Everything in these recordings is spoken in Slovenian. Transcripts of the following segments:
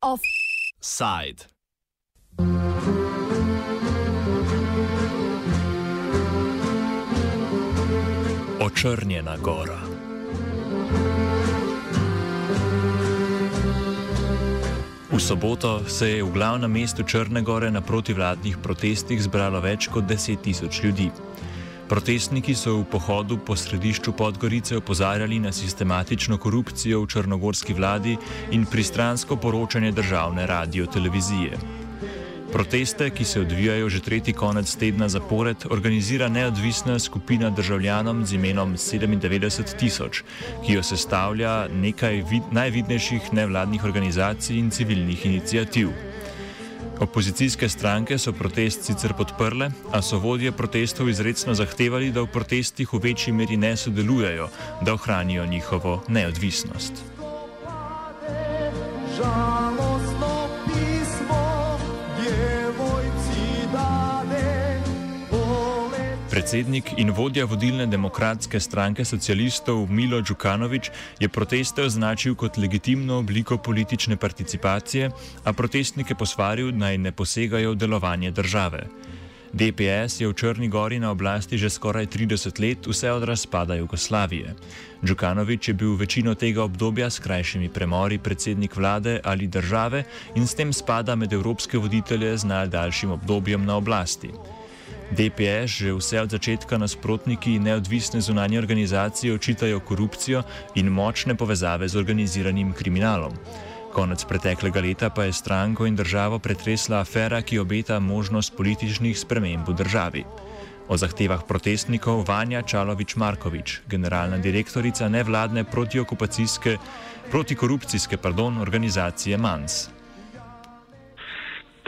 Offside. Očrnjena gora. V soboto se je v glavnem mestu Črne gore na protivladnih protestih zbralo več kot 10 tisoč ljudi. Protestniki so v pohodu po središču Podgorice opozarjali na sistematično korupcijo v črnogorski vladi in pristransko poročanje državne radio-televizije. Proteste, ki se odvijajo že tretji konec tedna zapored, organizira neodvisna skupina državljanom z imenom 97 tisoč, ki jo sestavlja nekaj vid najvidnejših nevladnih organizacij in civilnih inicijativ. Opozicijske stranke so protest sicer podprle, a so vodje protestov izredno zahtevali, da v protestih v večji meri ne sodelujejo, da ohranijo njihovo neodvisnost. Predsednik in vodja vodilne demokratske stranke socialistov Milo Djukanovič je proteste označil kot legitimno obliko politične participacije, a protestnike posvaril naj ne posegajo v delovanje države. DPS je v Črni gori na oblasti že skoraj 30 let, vse od razpada Jugoslavije. Djukanovič je bil večino tega obdobja s krajšimi premori predsednik vlade ali države in s tem spada med evropske voditelje z najdaljšim obdobjem na oblasti. DPS že vse od začetka nasprotniki neodvisne zunanje organizacije očitajo korupcijo in močne povezave z organiziranim kriminalom. Konec preteklega leta pa je stranko in državo pretresla afera, ki obeta možnost političnih sprememb v državi. O zahtevah protestnikov Vanja Čalovič-Markovič, generalna direktorica nevladne protiokupacijske, protikorupcijske pardon, organizacije MANS.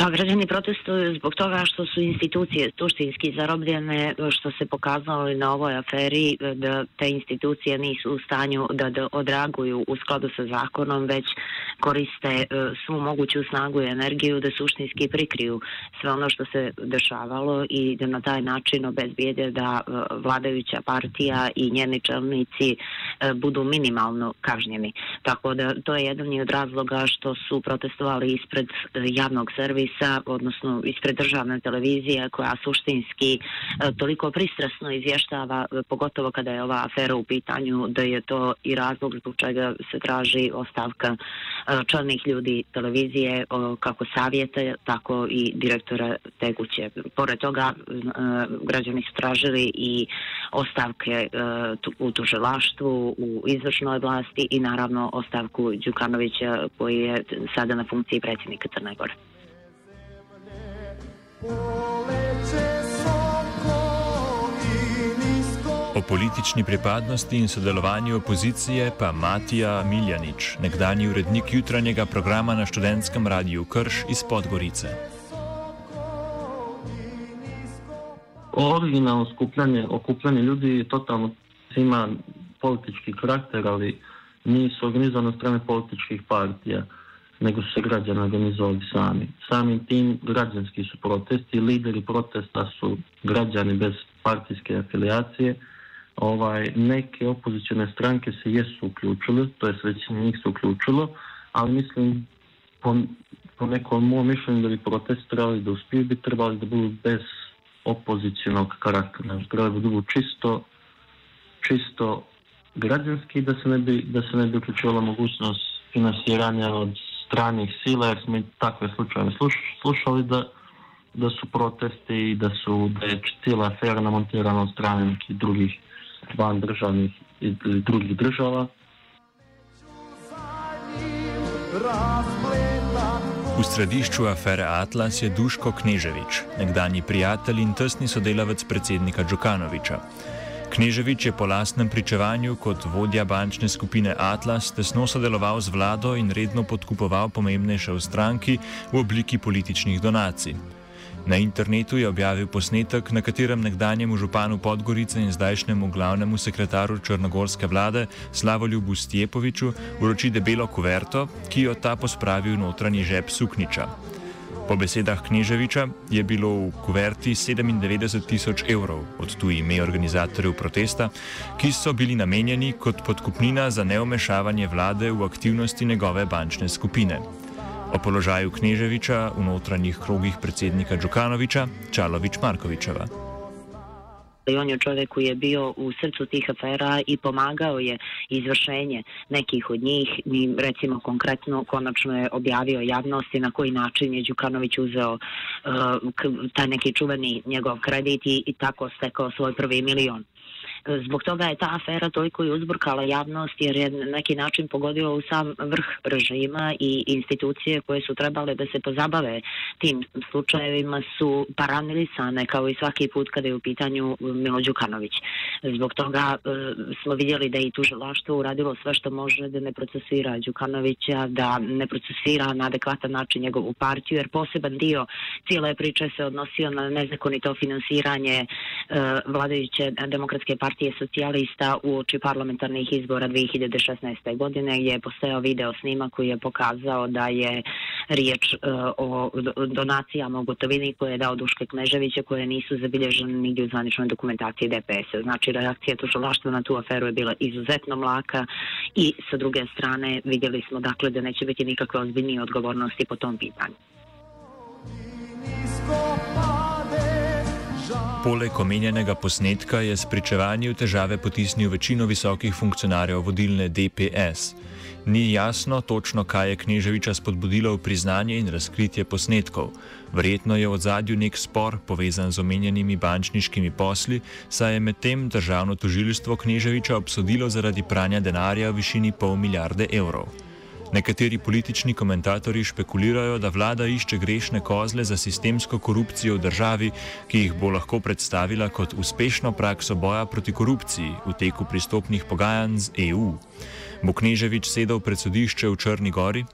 Pa građani protestuju zbog toga što su institucije suštinski zarobljene, što se pokazalo i na ovoj aferi e, da te institucije nisu u stanju da, da odraguju u skladu sa zakonom, već koriste e, svu moguću snagu i energiju da suštinski prikriju sve ono što se dešavalo i da na taj način obezbijede da e, vladajuća partija i njeni čelnici budu minimalno kažnjeni. Tako da to je jedan od razloga što su protestovali ispred javnog servisa servisa, odnosno ispred državne televizije koja suštinski e, toliko pristrasno izvještava, e, pogotovo kada je ova afera u pitanju, da je to i razlog zbog čega se traži ostavka e, čelnih ljudi televizije, kako savjete, tako i direktora Teguće. Pored toga, građani su tražili i ostavke u tužilaštvu, u izvršnoj vlasti i naravno ostavku Đukanovića koji je sada na funkciji predsjednika Crne Gore. O politični pripadnosti in sodelovanju opozicije pa Matija Miljanič, nekdani urednik jutranjega programa na študentskem radiju Krš iz Podgorice. Originalno skupljanje, okupljanje ljudi totalno ima politički karakter, ali nisu organizovane strane političkih partija. Nego su se građani organizovali sami. Samim tim građanski su protesti, lideri protesta su građani bez partijske afilijacije. Ovaj, neke opozicijne stranke se jesu uključile, to je većina njih se uključilo, ali mislim po, po nekom mom mišljenju da bi protest trebali da uspiju, bi trebali da budu bez opozicijnog karaktera. Trebali da budu čisto, čisto građanski da se ne bi, da se ne bi uključivala mogućnost finansiranja od stranih sila, jer smo i takve slučajeve slušali da, da su protesti i da su da je cijela afera namontirana od strane nekih drugih van državnih ili drugih država. V središču afere Atlas je Duško Kneževič, nekdanji prijatelj in tesni sodelavec predsednika Džukanoviča. Kneževič je po lastnem pričevanju kot vodja bančne skupine Atlas tesno sodeloval z vlado in redno podkupoval pomembnejše v stranki v obliki političnih donacij. Na internetu je objavil posnetek, na katerem nekdanjemu županu Podgorice in zdajšnjemu glavnemu sekretaru črnogorske vlade Slavoljubu Stjepoviču vroči debelo kuverto, ki jo ta pospravi v notranji žep sukniča. Po besedah Kneževiča je bilo v kuverti 97 tisoč evrov od tu ime organizatorjev protesta, ki so bili namenjeni kot podkupnina za neomešavanje vlade v aktivnosti njegove bančne skupine. O položaju Kneževiča v notranjih krogih predsednika Džukanoviča Čalovič Markovičeva. I on je čovjek koji je bio u srcu tih afera i pomagao je izvršenje nekih od njih. Mi recimo konkretno konačno je objavio javnosti na koji način je Đukanović uzeo uh, taj neki čuveni njegov kredit i, i tako stekao svoj prvi milion. Zbog toga je ta afera toliko i uzburkala javnost jer je na neki način pogodila u sam vrh režima i institucije koje su trebale da se pozabave tim slučajevima su paranilisane kao i svaki put kada je u pitanju Milo Đukanović. Zbog toga e, smo vidjeli da je i tužilaštvo uradilo sve što može da ne procesira Đukanovića, da ne procesira na adekvatan način njegovu partiju jer poseban dio cijele priče se odnosio na nezakonito finansiranje e, vladajuće demokratske partije partije socijalista u oči parlamentarnih izbora 2016. godine gdje je postao video snima koji je pokazao da je riječ uh, o donacijama u gotovini koje je dao Duške Kneževića koje nisu zabilježene nigdje u zvaničnoj dokumentaciji DPS-a. Znači reakcija tužilaštva na tu aferu je bila izuzetno mlaka i sa druge strane vidjeli smo dakle da neće biti nikakve ozbiljnije odgovornosti po tom pitanju. Poleg omenjenega posnetka je s pričevanjem težave potisnil večino visokih funkcionarjev vodilne DPS. Ni jasno točno, kaj je Kneževiča spodbudilo v priznanje in razkritje posnetkov. Verjetno je v zadju nek spor povezan z omenjenimi bančniškimi posli, saj je medtem državno tožilstvo Kneževiča obsodilo zaradi pranja denarja v višini pol milijarde evrov. Nekateri politični komentatorji špekulirajo, da vlada išče grešne kozle za sistemsko korupcijo v državi, ki jih bo lahko predstavila kot uspešno prakso boja proti korupciji v teku pristopnih pogajanj z EU. Bo Kneževič sedel pred sodišče v Črni Gori?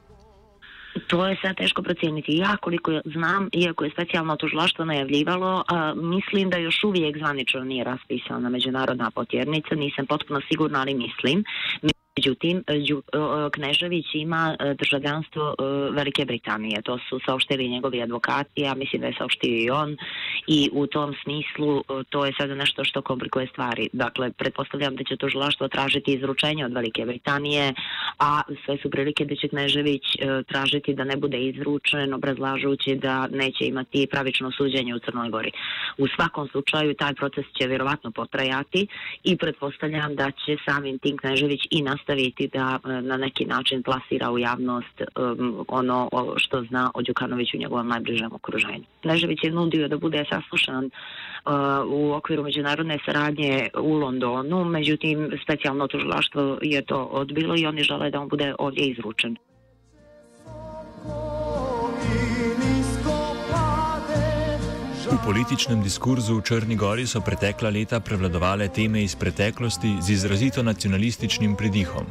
To je sad teško procijeniti. Ja, koliko znam, iako je specijalno tužilaštvo najavljivalo, a, mislim da još uvijek zvanično nije raspisana međunarodna potjernica, nisam potpuno sigurna, ali mislim. Međutim, e, e, Knežević ima e, državljanstvo Velike Britanije. To su saopštili njegovi advokati, ja mislim da je saopštio i on i u tom smislu to je sada nešto što komplikuje stvari. Dakle, pretpostavljam da će tužilaštvo tražiti izručenje od Velike Britanije, a sve su prilike da će Knežević tražiti da ne bude izručen, obrazlažući da neće imati pravično suđenje u Crnoj Gori. U svakom slučaju taj proces će vjerovatno potrajati i pretpostavljam da će samim tim Knežević i nastaviti da e, na neki način plasira u javnost um, ono što zna o Đukanoviću u njegovom najbližem okruženju. Knežević je nudio da bude saslušan uh, u okviru međunarodne saradnje u Londonu, međutim specijalno tužilaštvo je to odbilo i oni žele da on bude ovdje izručen. Političnem diskurzu v Črni Gori so pretekla leta prevladovale teme iz preteklosti z izrazito nacionalističnim pridihom.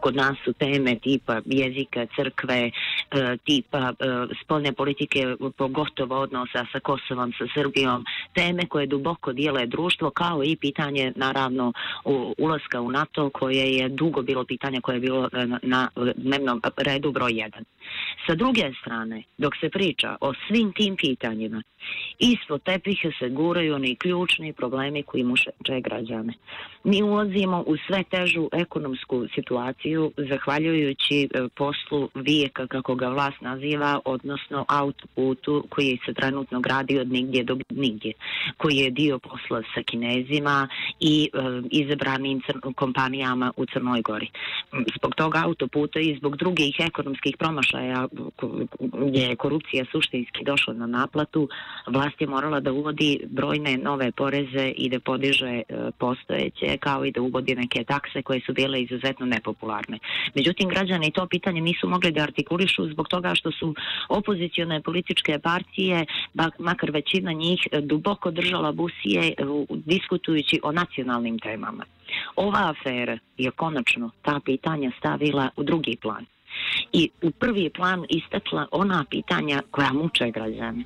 Kod nas su teme tipa jezika, crkve, E, tipa e, spolne politike, pogotovo odnosa sa Kosovom, sa Srbijom, teme koje duboko dijele društvo, kao i pitanje, naravno, ulaska u NATO, koje je dugo bilo pitanje koje je bilo e, na dnevnom redu broj jedan. Sa druge strane, dok se priča o svim tim pitanjima, ispod tepiha se guraju oni ključni problemi koji muše građane. Mi ulazimo u sve težu ekonomsku situaciju zahvaljujući e, poslu vijeka kako ga vlast naziva, odnosno autoputu koji se trenutno gradi od nigdje do nigdje, koji je dio posla sa kinezima i e, izabranim kompanijama u Crnoj Gori. Zbog toga autoputa i zbog drugih ekonomskih promašaja gdje je korupcija suštinski došla na naplatu, vlast je morala da uvodi brojne nove poreze i da podiže e, postojeće, kao i da uvodi neke takse koje su bile izuzetno nepopularne. Međutim, građani to pitanje nisu mogli da artikulišu zbog toga što su opozicione političke partije, makar većina njih, duboko držala busije diskutujući o nacionalnim temama. Ova afera je konačno ta pitanja stavila u drugi plan i u prvi plan istakla ona pitanja koja muče građane.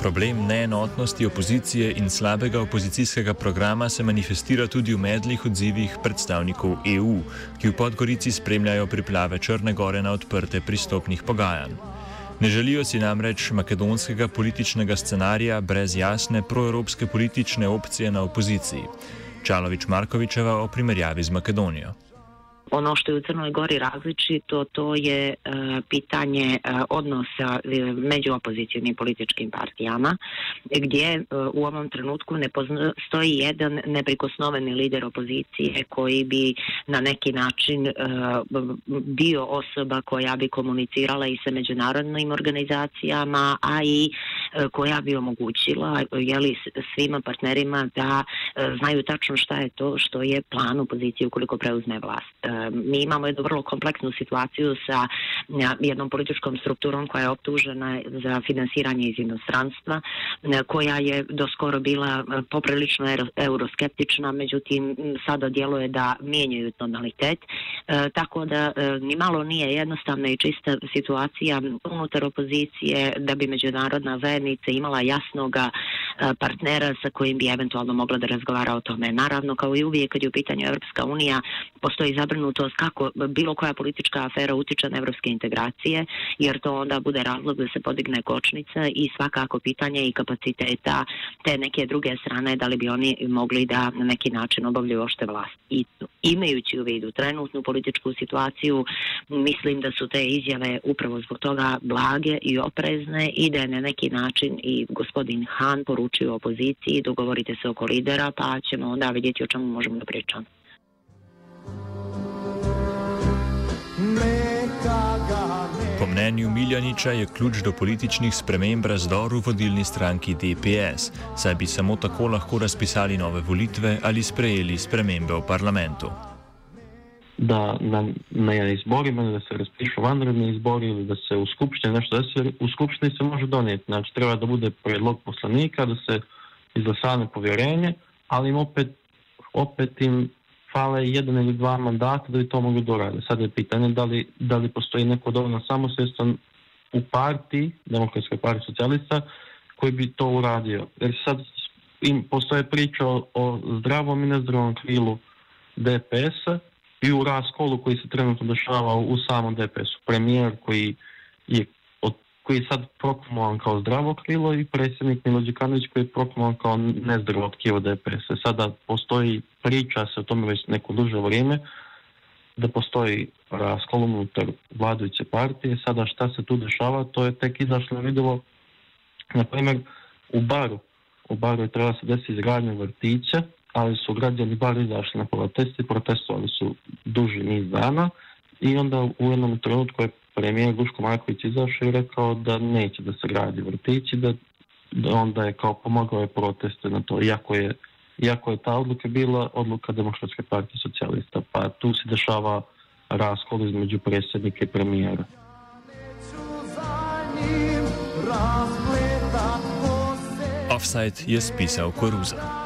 Problem neenotnosti opozicije in slabega opozicijskega programa se manifestira tudi v medlih odzivih predstavnikov EU, ki v Podgorici spremljajo priplave Črne gore na odprte pristopnih pogajanj. Ne želijo si namreč makedonskega političnega scenarija brez jasne proevropske politične opcije na opoziciji. Čalović-Markovićeva o primerjavi s Makedonijo. Ono što je u Crnoj Gori različito, to je e, pitanje e, odnosa e, među opozicijalnim političkim partijama, gdje e, u ovom trenutku ne postoji jedan neprikosnoveni lider opozicije koji bi na neki način e, bio osoba koja bi komunicirala i sa međunarodnim organizacijama, a i e, koja bi omogućila jeli, svima partnerima da E, znaju tačno šta je to što je plan opozicije ukoliko preuzme vlast. E, mi imamo jednu vrlo kompleksnu situaciju sa e, jednom političkom strukturom koja je optužena za finansiranje iz inostranstva, koja je do skoro bila poprilično euroskeptična, međutim sada djeluje da mijenjaju tonalitet, tako da ni malo nije jednostavna i čista situacija unutar opozicije da bi međunarodna zajednica imala jasnoga partnera sa kojim bi eventualno mogla da razgovara o tome. Naravno, kao i uvijek kad je u pitanju Evropska unija, postoji zabrinutost kako bilo koja politička afera utiče na evropske integracije, jer to onda bude razlog da se podigne kočnica i svakako pitanje i kapaciteta te neke druge strane, da li bi oni mogli da na neki način obavljaju ošte vlast. I imajući u vidu trenutnu političku situaciju, mislim da su te izjave upravo zbog toga blage i oprezne i da je na neki način i gospodin Han poručio opoziciji dogovorite se oko lidera pa ćemo onda vidjeti o čemu možemo da pričamo. Po mnenju Miljaniča je ključ do političnih sprememb razdor v vodilni stranki DPS, saj bi samo tako lahko razpisali nove volitve ali sprejeli spremembe v parlamentu. Da na, na izborima, da se raspišu vanredni izbori ili da se u skupštini nešto desi, u skupštini se može donijeti. Znači treba da bude predlog poslanika, da se izglasane povjerenje, ali im opet, opet im fale jedan ili dva mandata da bi to mogli doraditi. Sad je pitanje da li, da li postoji neko dovoljno samosvjestan u partiji, Demokratskoj partiji socijalista, koji bi to uradio. Jer sad im postoje priča o, o zdravom i nezdravom krilu DPS-a i u raskolu koji se trenutno dešava u samom DPS-u. Premijer koji je koji je sad proklamovan kao zdravo krilo i predsjednik Milo Đukanović koji je proklamovan kao nezdravo tkivo DPS. Sada postoji priča se o tome već neko duže vrijeme da postoji raskol unutar vladajuće partije. Sada šta se tu dešava, to je tek izašlo vidjelo, na primjer, u baru. U baru je treba se desiti izgradnja vrtića, ali su građani bar izašli na protesti, protestovali su duži niz dana i onda u jednom trenutku je premijer Duško Marković izašao i rekao da neće da se gradi vrtići, da, da onda je kao pomagao je proteste na to, iako je, iako je ta odluka bila odluka Demokratske partije socijalista, pa tu se dešava raskol između predsjednika i premijera. Offside je spisao Koruza.